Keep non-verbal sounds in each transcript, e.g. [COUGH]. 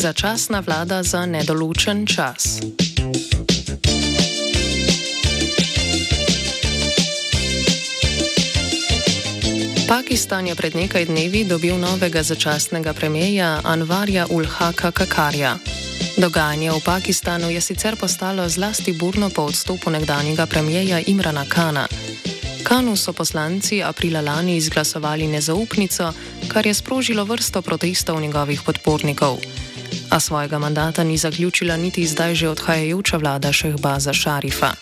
Začasna vlada za nedoločen čas. Pakistan je pred nekaj dnevi dobil novega začasnega premijeja Anvarja Ulhaka Kakarja. Dogajanje v Pakistanu je sicer postalo zlasti burno po odstopu nekdanjega premijeja Imrana Kana. Kanu so poslanci aprila lani izglasovali nezaupnico, kar je sprožilo vrsto protestov njegovih podpornikov. A svojega mandata ni zaključila niti zdaj že odhajajoča vlada Šehbaza Šarifa.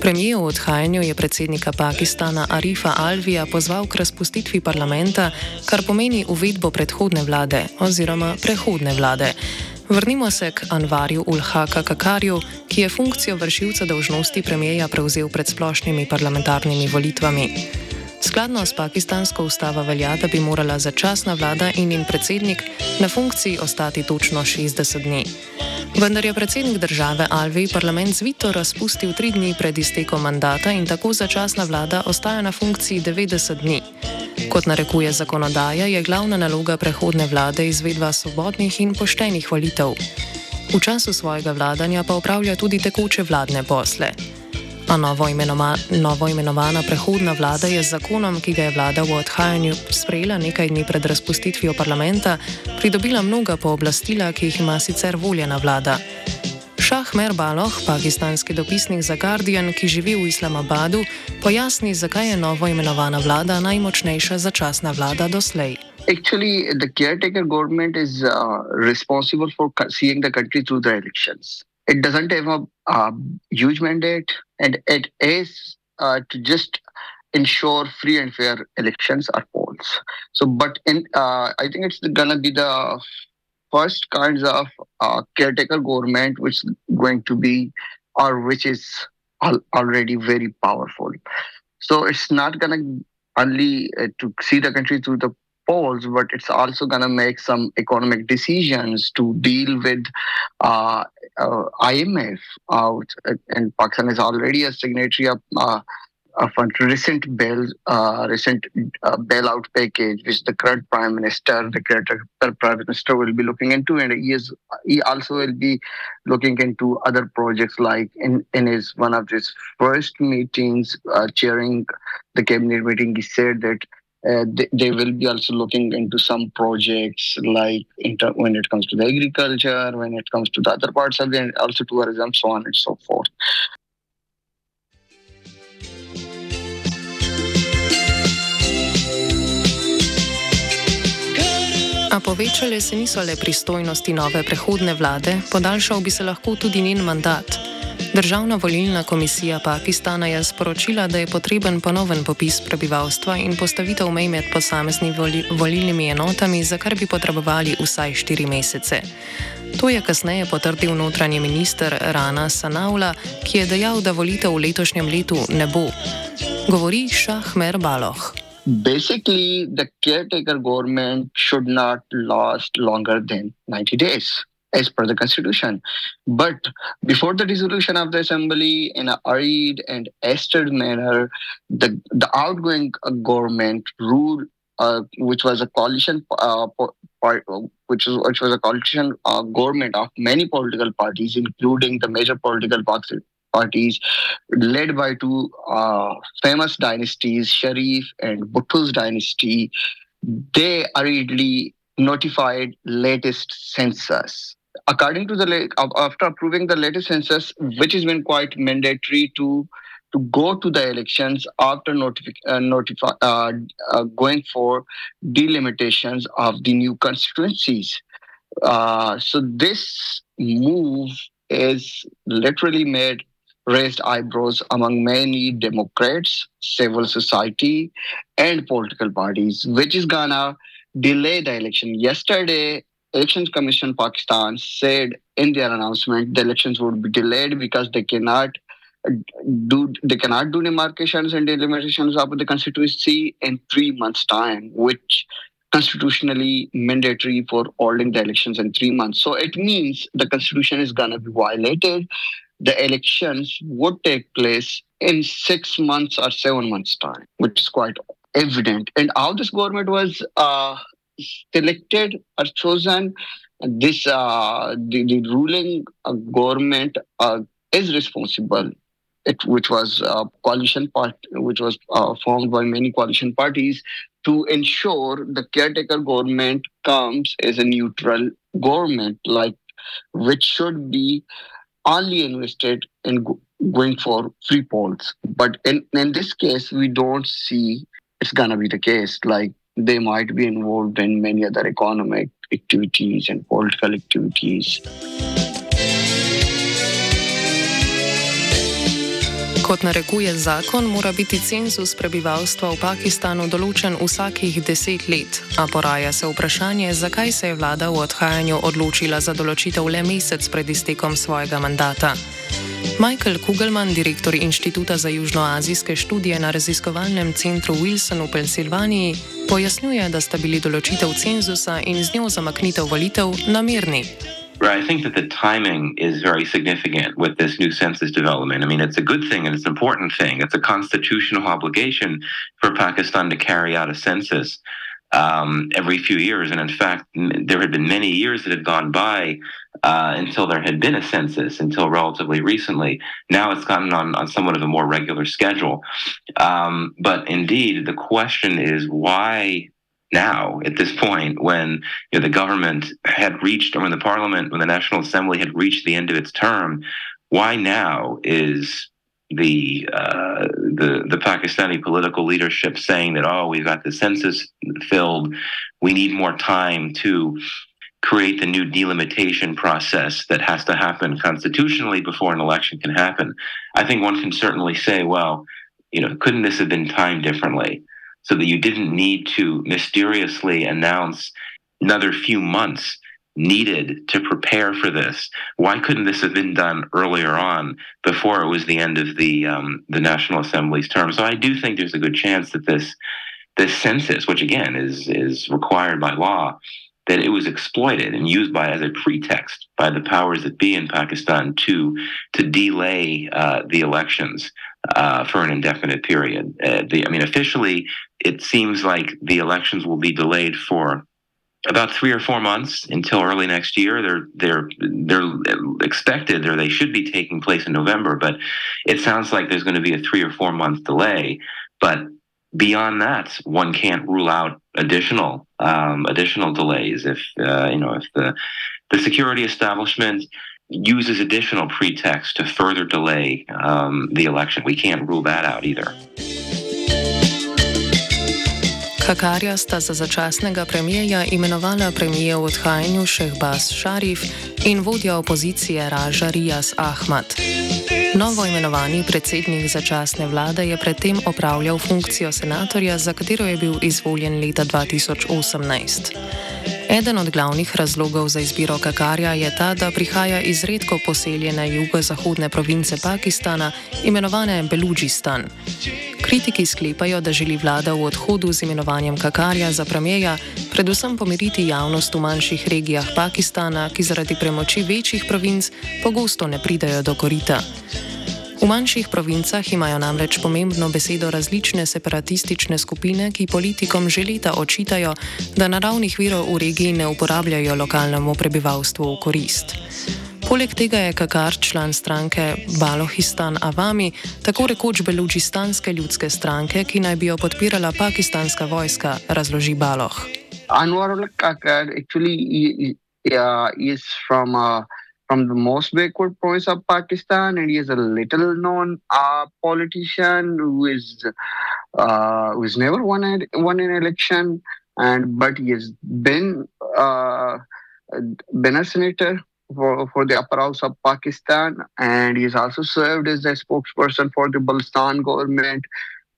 Premijer v odhajanju je predsednika Pakistana Arifa Alvija pozval k razpustitvi parlamenta, kar pomeni uvedbo predhodne vlade oziroma prehodne vlade. Vrnimo se k Anvarju Ulhaka Kakarju, ki je funkcijo vršilca dolžnosti premijeja prevzel pred splošnimi parlamentarnimi volitvami. Skladno s pakistansko ustavo velja, da bi morala začasna vlada in njen predsednik na funkciji ostati točno 60 dni. Vendar je predsednik države Alvi parlament zvito razpustil tri dni pred iztekom mandata in tako začasna vlada ostaja na funkciji 90 dni. Kot narekuje zakonodaja, je glavna naloga prehodne vlade izvedba svobodnih in poštenih volitev. V času svojega vladanja pa upravlja tudi tekoče vladne posle. A novo, imenoma, novo imenovana prehodna vlada je z zakonom, ki ga je vlada v odhajanju sprejela nekaj dni pred razpustitvijo parlamenta, pridobila mnoga pooblastila, ki jih ima sicer voljena vlada. Šah Mer Baloh, pakistanski dopisnik za Guardian, ki živi v Islamabadu, pojasni, zakaj je novo imenovana vlada najmočnejša začasna vlada doslej. Actually, the caretaker government is uh, responsible for seeing the country through the elections. It doesn't have a uh, huge mandate, and it is uh, to just ensure free and fair elections or polls. So, but in uh, I think it's gonna be the first kinds of uh, caretaker government which is going to be or which is al- already very powerful. So it's not gonna only uh, to see the country through the polls, but it's also going to make some economic decisions to deal with uh, uh, IMF. Uh, and Pakistan is already a signatory of, uh, of a recent bail, uh, recent uh, bailout package, which the current prime minister, the current prime minister, will be looking into, and he is he also will be looking into other projects. Like in in his one of his first meetings, chairing the cabinet meeting, he said that uh, they, they, will be also looking into some projects like inter- when it comes to the agriculture, when it comes to the other parts of the also tourism, so on and so forth. A povečale se niso le pristojnosti nove prehodne vlade, podaljšal bi se lahko tudi njen mandat. Državna volilna komisija Pakistana je sporočila, da je potreben ponoven popis prebivalstva in postavitev mej med posameznimi voli, volilnimi enotami, za kar bi potrebovali vsaj štiri mesece. To je kasneje potrdil notranji minister Rana Sanaula, ki je dejal, da volitev v letošnjem letu ne bo. Govori Šahmer Baloh. Basically, the caretaker government should not last longer than 90 days. As per the constitution. But before the dissolution of the assembly in a hurried and hasted manner, the, the outgoing government ruled, uh, which was a coalition, uh, which, was, which was a coalition uh, government of many political parties, including the major political parties, led by two uh, famous dynasties, Sharif and Bhutto's dynasty. They hurriedly notified latest census according to the after approving the latest census, which has been quite mandatory to to go to the elections after notifi- uh, notify, uh, uh, going for delimitations of the new constituencies. Uh, so this move is literally made raised eyebrows among many Democrats, civil society, and political parties, which is gonna delay the election. Yesterday, Elections Commission Pakistan said in their announcement the elections would be delayed because they cannot do they cannot do demarcations and delimitations of the constituency in three months' time, which constitutionally mandatory for holding the elections in three months. So it means the constitution is gonna be violated. The elections would take place in six months or seven months' time, which is quite evident. And how this government was uh, selected or chosen, this uh, the, the ruling uh, government uh, is responsible it, which was a coalition part, which was uh, formed by many coalition parties to ensure the caretaker government comes as a neutral government, like which should be only invested in go- going for free polls. But in, in this case, we don't see it's gonna be the case. Like they might be involved in many other economic activities and political activities. Kot narekuje zakon, mora biti cenzus prebivalstva v Pakistanu določen vsakih deset let, a poraja se vprašanje, zakaj se je vlada v odhajanju odločila za določitev le mesec pred iztekom svojega mandata. Michael Kugelman, direktor Inštituta za južnoazijske študije na raziskovalnem centru Wilson v Pensilvaniji, pojasnjuje, da sta bili določitev cenzusa in z njo zamaknitev volitev namerni. Right. I think that the timing is very significant with this new census development. I mean, it's a good thing and it's an important thing. It's a constitutional obligation for Pakistan to carry out a census um, every few years. And in fact, there had been many years that had gone by uh, until there had been a census, until relatively recently. Now it's gotten on, on somewhat of a more regular schedule. Um, but indeed, the question is why now at this point when you know, the government had reached or when the parliament when the national assembly had reached the end of its term why now is the uh, the the Pakistani political leadership saying that oh we've got the census filled we need more time to create the new delimitation process that has to happen constitutionally before an election can happen i think one can certainly say well you know couldn't this have been timed differently so that you didn't need to mysteriously announce another few months needed to prepare for this. Why couldn't this have been done earlier on before it was the end of the um, the National Assembly's term? So I do think there's a good chance that this this census, which again is is required by law, that it was exploited and used by as a pretext by the powers that be in Pakistan to to delay uh, the elections uh, for an indefinite period. Uh, the, I mean, officially, it seems like the elections will be delayed for about three or four months until early next year. They're they're they're expected, or they should be taking place in November. But it sounds like there's going to be a three or four month delay. But beyond that, one can't rule out additional um, additional delays if uh, you know if the the security establishment uses additional pretext to further delay um, the election. We can't rule that out either. Kakarja sta za začasnega premijeja imenovala premije v odhajanju Šehbaz Šarif in vodja opozicije Raža Rijas Ahmad. Novo imenovani predsednik začasne vlade je predtem opravljal funkcijo senatorja, za katero je bil izvoljen leta 2018. Eden od glavnih razlogov za izbiro Kakarja je ta, da prihaja iz redko poseljene jugozahodne province Pakistana, imenovane Beludžistan. Kritiki sklepajo, da želi vlada v odhodu z imenovanjem Kakarja za premijeja predvsem pomiriti javnost v manjših regijah Pakistana, ki zaradi premoči večjih provinc pogosto ne pridajo do korita. V manjših provincah imajo namreč pomembno besedo različne separatistične skupine, ki politikom že leta očitajo, da naravnih virov v regiji ne uporabljajo lokalnemu prebivalstvu v korist. Poleg tega je Kakar član stranke Balohistan Avami, tako rekoč Belučistanske ljudske stranke, ki naj bi jo podpirala pakistanska vojska, razloži Baloh. Anwar al-Kakar actually uh, is from uh, from the most backward province of Pakistan, and he is a little known uh, politician who is uh, who has never won a, won an election, and but he has been uh, been a senator for, for the upper house of Pakistan, and he has also served as a spokesperson for the Balochistan government.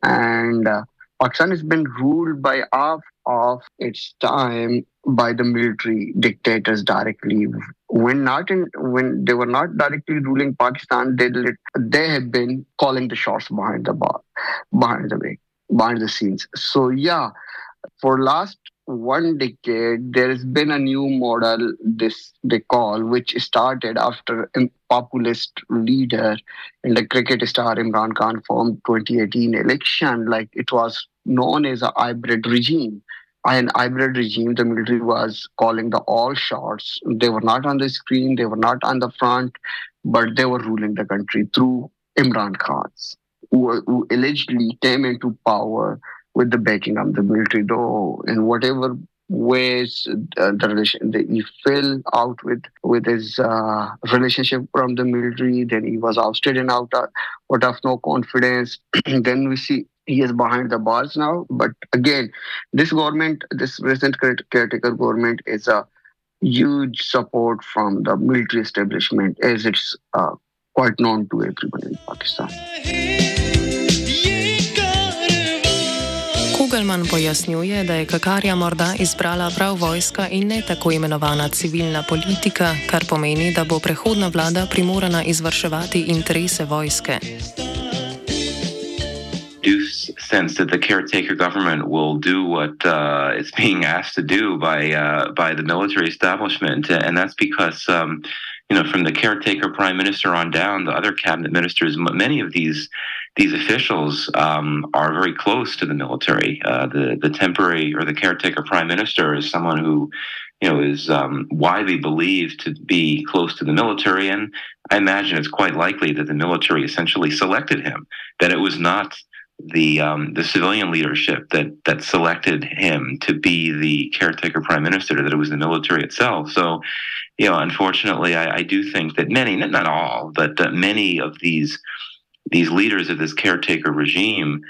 And uh, Pakistan has been ruled by half of its time by the military dictators directly. When not in, when they were not directly ruling Pakistan, they they have been calling the shots behind the bar, behind the way, behind the scenes. So yeah, for last one decade, there has been a new model, this they call, which started after a populist leader and the cricket star Imran Khan formed 2018 election. Like it was known as a hybrid regime. An hybrid regime, the military was calling the all shots. They were not on the screen, they were not on the front, but they were ruling the country through Imran Khan's, who, who allegedly came into power with the backing of the military, though in whatever ways uh, the relation he fell out with with his uh, relationship from the military. Then he was ousted and out of, out of no confidence. [CLEARS THROAT] then we see he is behind the bars now. But again, this government, this recent caretaker government, is a huge support from the military establishment, as it's uh, quite known to everyone in Pakistan. Kugelman pojasnjuje, da je Kakarja morda izbrala prav vojska in ne tako imenovana civilna politika, kar pomeni, da bo prehodna vlada primorana izvrševati interese vojske. sense that the caretaker government will do what uh, it's being asked to do by uh, by the military establishment, and that's because um, you know from the caretaker prime minister on down, the other cabinet ministers, many of these these officials um, are very close to the military. Uh, the the temporary or the caretaker prime minister is someone who, you know, is um, widely believed to be close to the military, and I imagine it's quite likely that the military essentially selected him. That it was not the um, the civilian leadership that that selected him to be the caretaker prime minister. That it was the military itself. So, you know, unfortunately, I, I do think that many, not all, but uh, many of these these leaders of this caretaker regime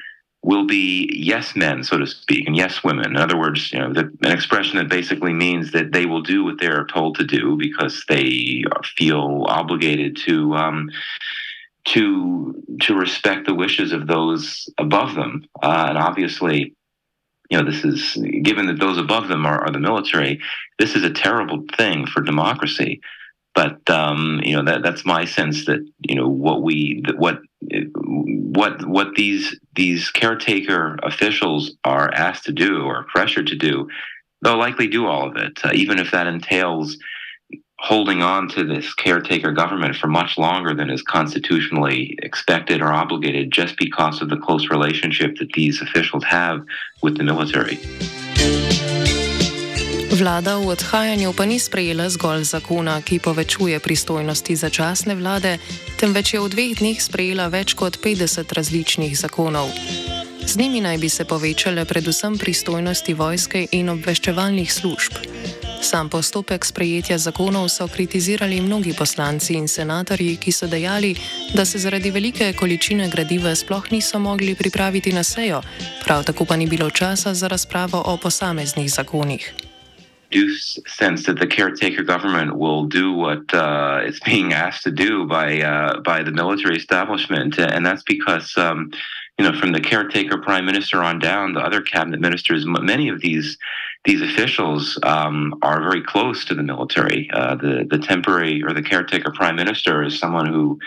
will be yes men, so to speak, and yes women. In other words, you know, the, an expression that basically means that they will do what they're told to do because they feel obligated to um, to to respect the wishes of those above them. Uh, and obviously, you know, this is given that those above them are, are the military. This is a terrible thing for democracy. But um, you know that that's my sense that you know what we what what what these these caretaker officials are asked to do or pressured to do, they'll likely do all of it, uh, even if that entails holding on to this caretaker government for much longer than is constitutionally expected or obligated, just because of the close relationship that these officials have with the military. Vlada v odhajanju pa ni sprejela zgolj zakona, ki povečuje pristojnosti začasne vlade, temveč je v dveh dneh sprejela več kot 50 različnih zakonov. Z njimi naj bi se povečale predvsem pristojnosti vojske in obveščevalnih služb. Sam postopek sprejetja zakonov so kritizirali mnogi poslanci in senatorji, ki so dejali, da se zaradi velike količine gradiva sploh niso mogli pripraviti na sejo, prav tako pa ni bilo časa za razpravo o posameznih zakonih. Do sense that the caretaker government will do what uh, it's being asked to do by uh, by the military establishment, and that's because um, you know from the caretaker prime minister on down, the other cabinet ministers, many of these these officials um, are very close to the military. Uh, the the temporary or the caretaker prime minister is someone who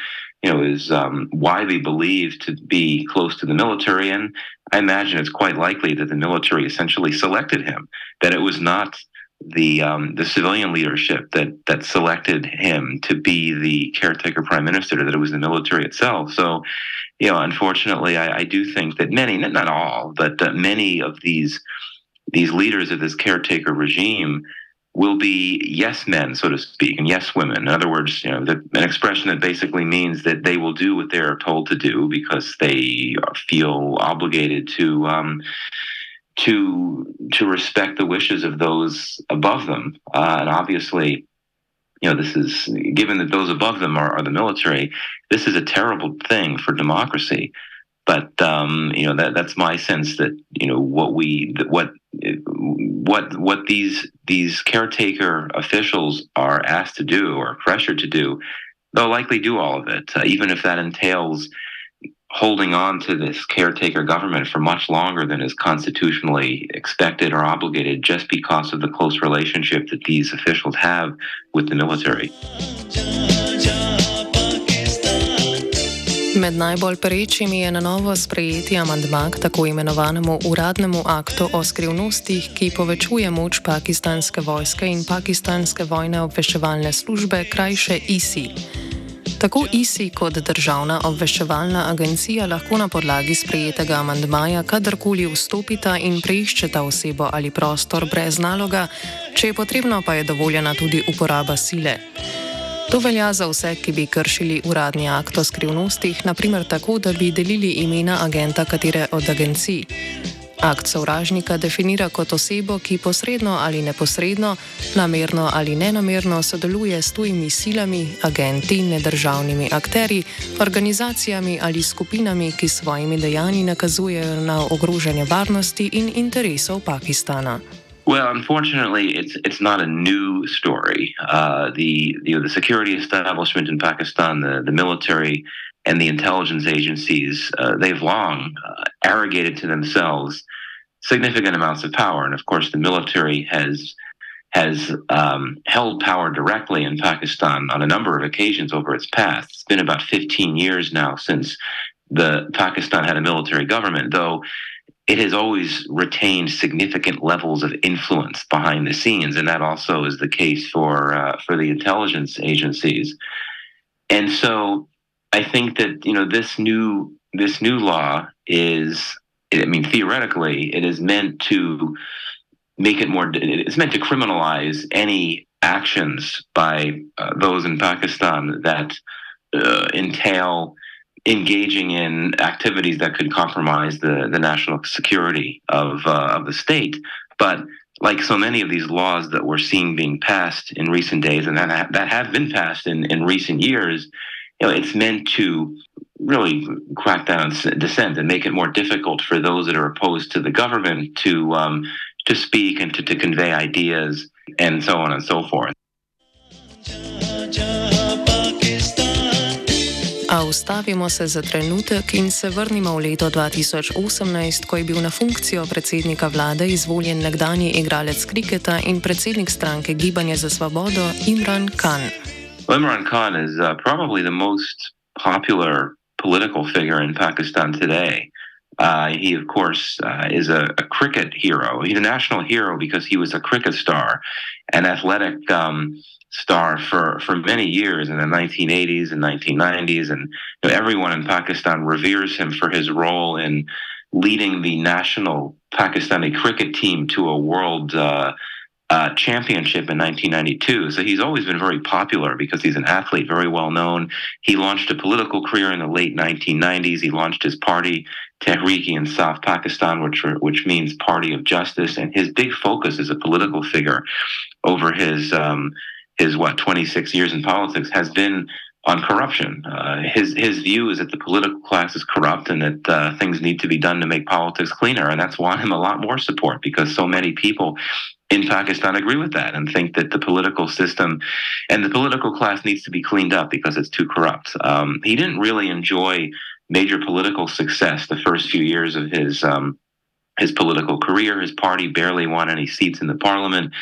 you know is um, widely believed to be close to the military, and I imagine it's quite likely that the military essentially selected him. That it was not the um, the civilian leadership that that selected him to be the caretaker prime minister, that it was the military itself. So, you know, unfortunately, I, I do think that many, not all, but uh, many of these these leaders of this caretaker regime will be yes men, so to speak, and yes women. In other words, you know, the, an expression that basically means that they will do what they're told to do because they feel obligated to. Um, to to respect the wishes of those above them. Uh, and obviously, you know, this is given that those above them are, are the military. This is a terrible thing for democracy. But um, you know that that's my sense that you know what we what what what these these caretaker officials are asked to do or pressured to do, they'll likely do all of it, uh, even if that entails holding on to this caretaker government for much longer than is constitutionally expected or obligated just because of the close relationship that these officials have with the military. Med najbolj perečimi je na novo sprejeti amandma k tako imenovanemu uradnemu aktu o skrivnostih, ki povečuje moč pakistanske vojske in pakistanske vojne obveščevalne službe, krajše ISI. Tako ISI kot državna obveščevalna agencija lahko na podlagi sprejetega amandmaja kadarkoli vstopita in preiščeta osebo ali prostor brez naloga, če je potrebno, pa je dovoljena tudi uporaba sile. To velja za vse, ki bi kršili uradni akt o skrivnostih, naprimer tako, da bi delili imena agenta katere od agencij. Akt sovražnika definira kot osebo, ki posredno ali neposredno, namerno ali nenamerno sodeluje s tujimi silami, agenti, nedržavnimi akteri, organizacijami ali skupinami, ki svojimi dejanji nakazujejo na ogrožanje varnosti in interesov Pakistana. Well, unfortunately, it's it's not a new story. Uh, the you know, the security establishment in Pakistan, the, the military, and the intelligence agencies, uh, they've long uh, arrogated to themselves significant amounts of power. And of course, the military has has um, held power directly in Pakistan on a number of occasions over its past. It's been about 15 years now since the Pakistan had a military government, though it has always retained significant levels of influence behind the scenes, and that also is the case for uh, for the intelligence agencies. And so, I think that you know this new this new law is, I mean, theoretically, it is meant to make it more. It's meant to criminalize any actions by uh, those in Pakistan that uh, entail engaging in activities that could compromise the, the national security of uh, of the state. But like so many of these laws that we're seeing being passed in recent days, and that that have been passed in, in recent years, you know, it's meant to really crack down on dissent and make it more difficult for those that are opposed to the government to um, to speak and to, to convey ideas and so on and so forth. A ustavimo se za trenutek in se vrnimo v leto 2018, ko je bil na funkcijo predsednika vlade izvoljen nekdani igralec kriketa in predsednik stranke Gibanje za svobodo Imran Khan. Imran Khan is uh, probably the most popular political figure in Pakistan today. Uh, he, of course, uh, is a, a, cricket hero. He's a national hero because he was a cricket star, an athletic um, star for, for many years in the 1980s and 1990s. And you know, everyone in Pakistan reveres him for his role in leading the national Pakistani cricket team to a world uh, championship in 1992. So he's always been very popular because he's an athlete, very well known. He launched a political career in the late 1990s. He launched his party, Tehreek-e-Insaf Pakistan, which which means Party of Justice. And his big focus as a political figure over his um, his what 26 years in politics has been on corruption. Uh, his his view is that the political class is corrupt and that uh, things need to be done to make politics cleaner, and that's won him a lot more support because so many people in Pakistan agree with that and think that the political system and the political class needs to be cleaned up because it's too corrupt. Um, he didn't really enjoy major political success the first few years of his um, his political career. His party barely won any seats in the parliament.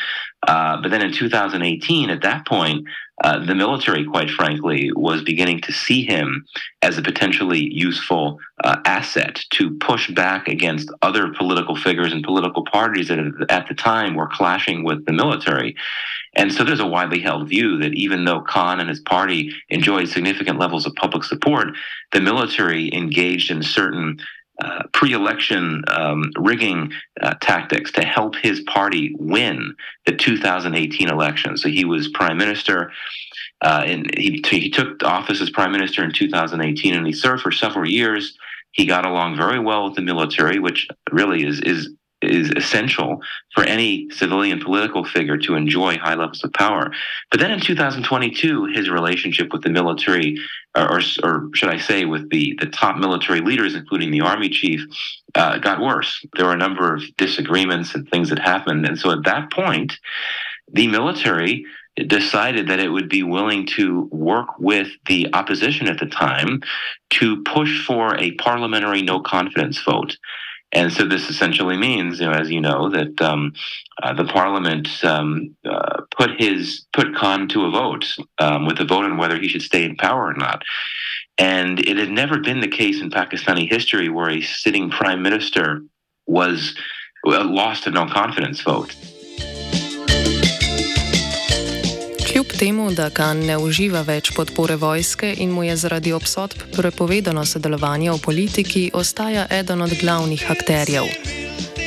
Uh, but then in 2018, at that point, uh, the military, quite frankly, was beginning to see him as a potentially useful uh, asset to push back against other political figures and political parties that at the time were clashing with the military. And so there's a widely held view that even though Khan and his party enjoyed significant levels of public support, the military engaged in certain uh, pre-election um, rigging uh, tactics to help his party win the 2018 election. So he was prime minister, uh, and he he took office as prime minister in 2018, and he served for several years. He got along very well with the military, which really is is is essential for any civilian political figure to enjoy high levels of power. But then in 2022, his relationship with the military, or, or should I say, with the, the top military leaders, including the army chief, uh, got worse. There were a number of disagreements and things that happened. And so at that point, the military decided that it would be willing to work with the opposition at the time to push for a parliamentary no confidence vote. And so this essentially means, you know, as you know, that um, uh, the parliament um, uh, put his put Khan to a vote um, with a vote on whether he should stay in power or not. And it had never been the case in Pakistani history where a sitting prime minister was uh, lost a no confidence vote. Temu, da Khan ne uživa več podpore vojske in mu je zaradi obsodb prepovedano sodelovanje v politiki, ostaja eden od glavnih akterjev.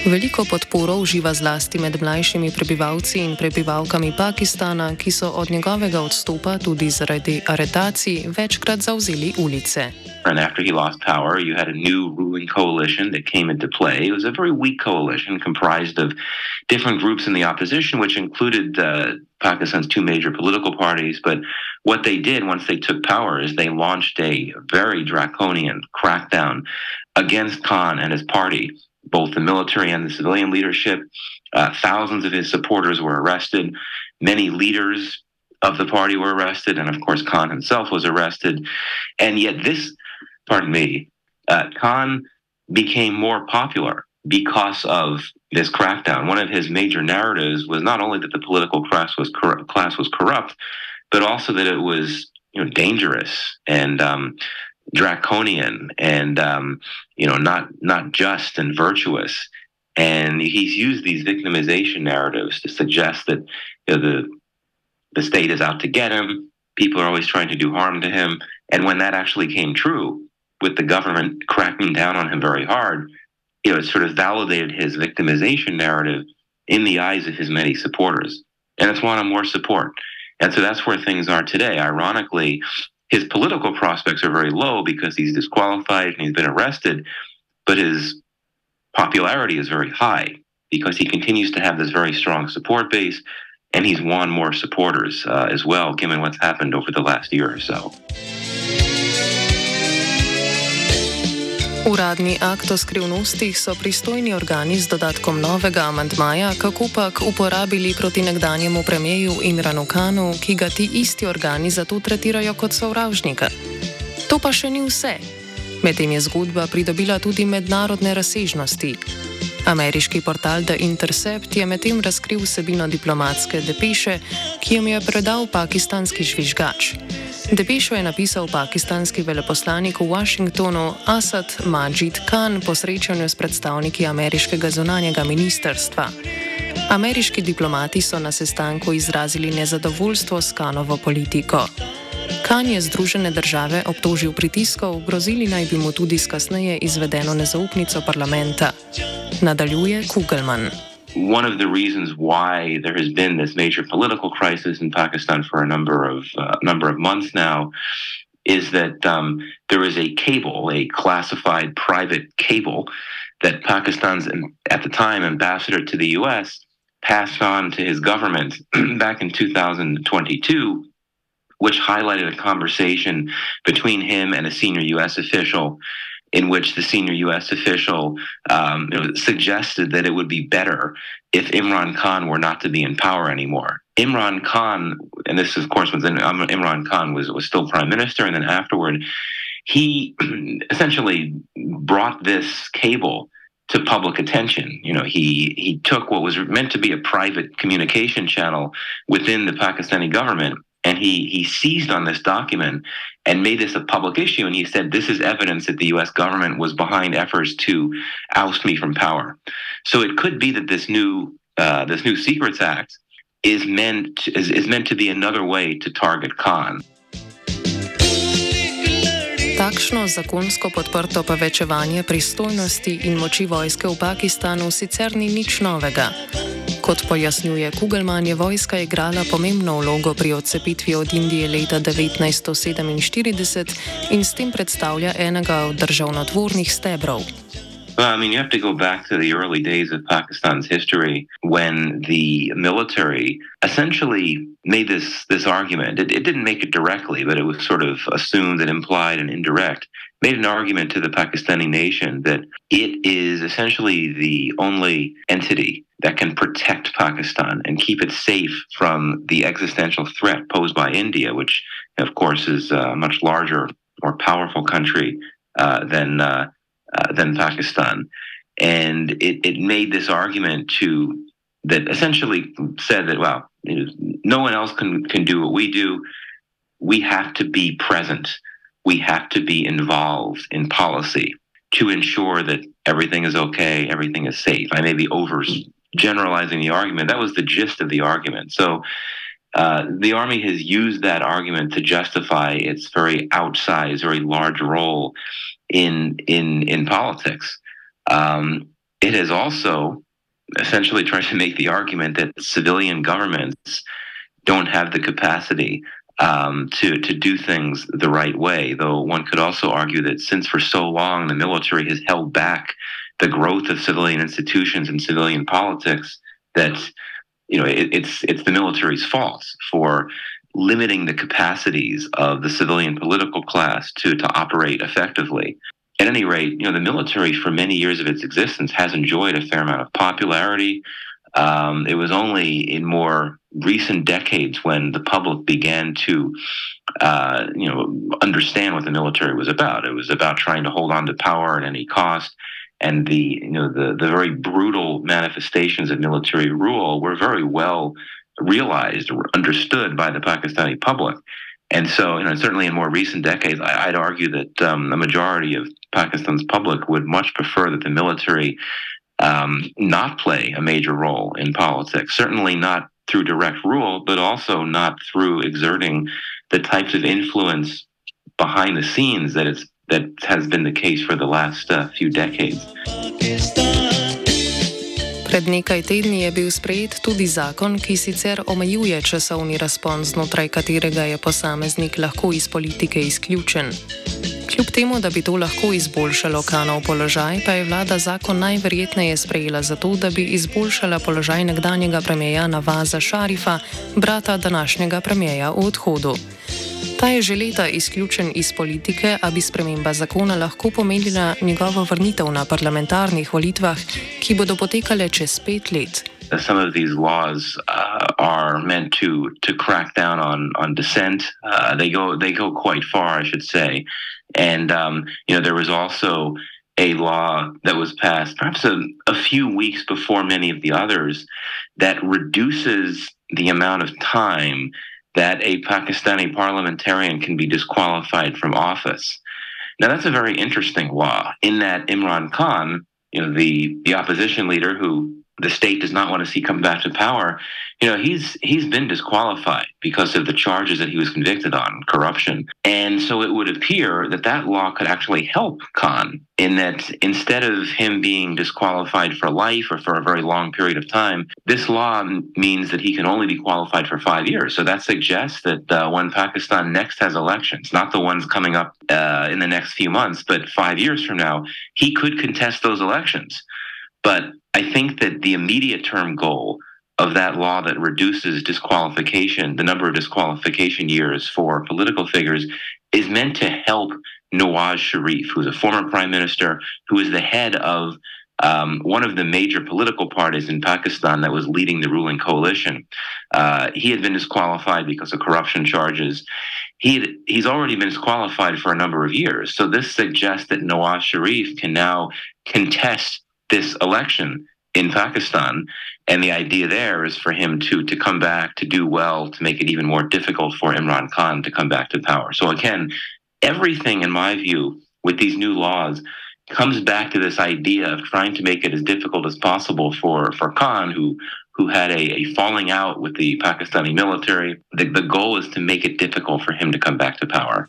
Veliko podporo uživa zlasti med mlajšimi prebivalci in prebivalkami Pakistana, ki so od njegovega odstopa tudi zaradi aretacij večkrat zauzeli ulice. And after he lost power, you had a new ruling coalition that came into play. It was a very weak coalition comprised of different groups in the opposition, which included uh, Pakistan's two major political parties. But what they did once they took power is they launched a very draconian crackdown against Khan and his party, both the military and the civilian leadership. Uh, thousands of his supporters were arrested. Many leaders of the party were arrested, and of course, Khan himself was arrested. And yet, this pardon me, uh, Khan became more popular because of this crackdown. One of his major narratives was not only that the political class was cor- class was corrupt, but also that it was you know dangerous and um, draconian and um, you know not not just and virtuous. And he's used these victimization narratives to suggest that you know, the the state is out to get him. People are always trying to do harm to him. And when that actually came true, with the government cracking down on him very hard, you know, it sort of validated his victimization narrative in the eyes of his many supporters. And it's him more support. And so that's where things are today. Ironically, his political prospects are very low because he's disqualified and he's been arrested, but his popularity is very high because he continues to have this very strong support base and he's won more supporters uh, as well, given what's happened over the last year or so. Uradni akt o skrivnostih so pristojni organi z dodatkom novega amantmaja, kako pak uporabili proti nekdanjemu premijeju Imranu Kanu, ki ga ti isti organi zato tretirajo kot sovražnika. To pa še ni vse. Medtem je zgodba pridobila tudi mednarodne razsežnosti. Ameriški portal The Intercept je medtem razkril vsebino diplomatske depeše, ki jim je predal pakistanski žvižgač. Depešo je napisal pakistanski veleposlanik v Washingtonu Asad Majid Khan po srečanju s predstavniki ameriškega zunanjega ministrstva. Ameriški diplomati so na sestanku izrazili nezadovoljstvo s Kanovo politiko. Kan je Združene države obtožil pritiskov, grozili naj bi mu tudi s kasneje izvedeno nezaupnico parlamenta. Nadaljuje Kugelman. One of the reasons why there has been this major political crisis in Pakistan for a number of uh, number of months now is that um, there is a cable, a classified private cable, that Pakistan's at the time ambassador to the U.S. passed on to his government [CLEARS THROAT] back in 2022, which highlighted a conversation between him and a senior U.S. official in which the senior U.S. official um, suggested that it would be better if Imran Khan were not to be in power anymore. Imran Khan, and this of course was um, Imran Khan was was still prime minister, and then afterward, he [CLEARS THROAT] essentially brought this cable to public attention. You know, he he took what was meant to be a private communication channel within the Pakistani government and he he seized on this document and made this a public issue and he said this is evidence that the US government was behind efforts to oust me from power so it could be that this new uh, this new secrets act is meant to, is, is meant to be another way to target Khan Takšno zakonsko podprto povečevanje pristojnosti in moči vojske v Pakistanu sicer ni nič novega. Kot pojasnjuje Kugelman, je vojska igrala pomembno vlogo pri odcepitvi od Indije leta 1947 in s tem predstavlja enega od državnotvornih stebrov. Well, I mean, you have to go back to the early days of Pakistan's history when the military essentially made this this argument. It, it didn't make it directly, but it was sort of assumed and implied and indirect. Made an argument to the Pakistani nation that it is essentially the only entity that can protect Pakistan and keep it safe from the existential threat posed by India, which, of course, is a much larger, more powerful country uh, than uh, uh, than Pakistan. And it, it made this argument to that essentially said that well, no one else can can do what we do. We have to be present. We have to be involved in policy to ensure that everything is okay, everything is safe. I may be over generalizing the argument. That was the gist of the argument. So uh, the army has used that argument to justify its very outsized, very large role in in in politics. Um, it has also essentially [LAUGHS] tried to make the argument that civilian governments don't have the capacity um, to to do things the right way. Though one could also argue that since for so long the military has held back the growth of civilian institutions and civilian politics, that you know it, it's it's the military's fault for limiting the capacities of the civilian political class to, to operate effectively. At any rate, you know, the military for many years of its existence has enjoyed a fair amount of popularity. Um, it was only in more recent decades when the public began to, uh, you know, understand what the military was about. It was about trying to hold on to power at any cost, and the you know the the very brutal manifestations of military rule were very well realized or understood by the Pakistani public. And so, you know, certainly in more recent decades, I, would argue that um, a majority of Pakistan's public would much prefer that the military um, not play a major role in politics. Certainly not through direct rule, but also not through exerting the types of influence behind the scenes that it's that has been the case for the last uh, few decades. Pred nekaj tedni je bil sprejet tudi zakon, ki sicer omejuje časovni razpon, znotraj katerega je posameznik lahko iz politike izključen. Kljub temu, da bi to lahko izboljšalo kanov položaj, pa je vlada zakon najverjetneje sprejela zato, da bi izboljšala položaj nekdanjega premijeja Navaza Šarifa, brata današnjega premijeja v odhodu. Ta je že leta izključen iz politike, a bi sprememba zakona lahko pomenila njegovo vrnitev na parlamentarnih volitvah, ki bodo potekale čez pet let. Some of these laws uh, are meant to to crack down on on dissent. Uh, they go they go quite far, I should say. And um, you know, there was also a law that was passed perhaps a, a few weeks before many of the others that reduces the amount of time that a Pakistani parliamentarian can be disqualified from office. Now, that's a very interesting law in that Imran Khan, you know, the, the opposition leader who the state does not want to see come back to power, you know, he's he's been disqualified because of the charges that he was convicted on, corruption. And so it would appear that that law could actually help Khan in that instead of him being disqualified for life or for a very long period of time, this law means that he can only be qualified for five years. So that suggests that uh, when Pakistan next has elections, not the ones coming up uh, in the next few months, but five years from now, he could contest those elections. But I think that the immediate term goal of that law that reduces disqualification, the number of disqualification years for political figures, is meant to help Nawaz Sharif, who's a former prime minister, who is the head of um, one of the major political parties in Pakistan that was leading the ruling coalition. Uh, he had been disqualified because of corruption charges. He he's already been disqualified for a number of years. So this suggests that Nawaz Sharif can now contest this election in Pakistan. And the idea there is for him to to come back, to do well, to make it even more difficult for Imran Khan to come back to power. So again, everything in my view with these new laws comes back to this idea of trying to make it as difficult as possible for, for Khan, who who had a, a falling out with the Pakistani military. The, the goal is to make it difficult for him to come back to power.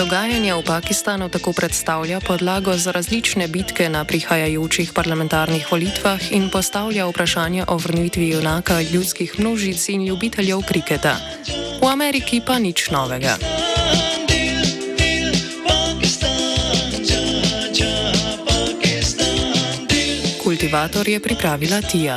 Dogajanje v Pakistanu tako predstavlja podlago za različne bitke na prihajajočih parlamentarnih volitvah in postavlja vprašanje o vrnitvi junaka ljudskih množic in ljubiteljev kriketa. V Ameriki pa nič novega. Kultivator je pripravila Tija.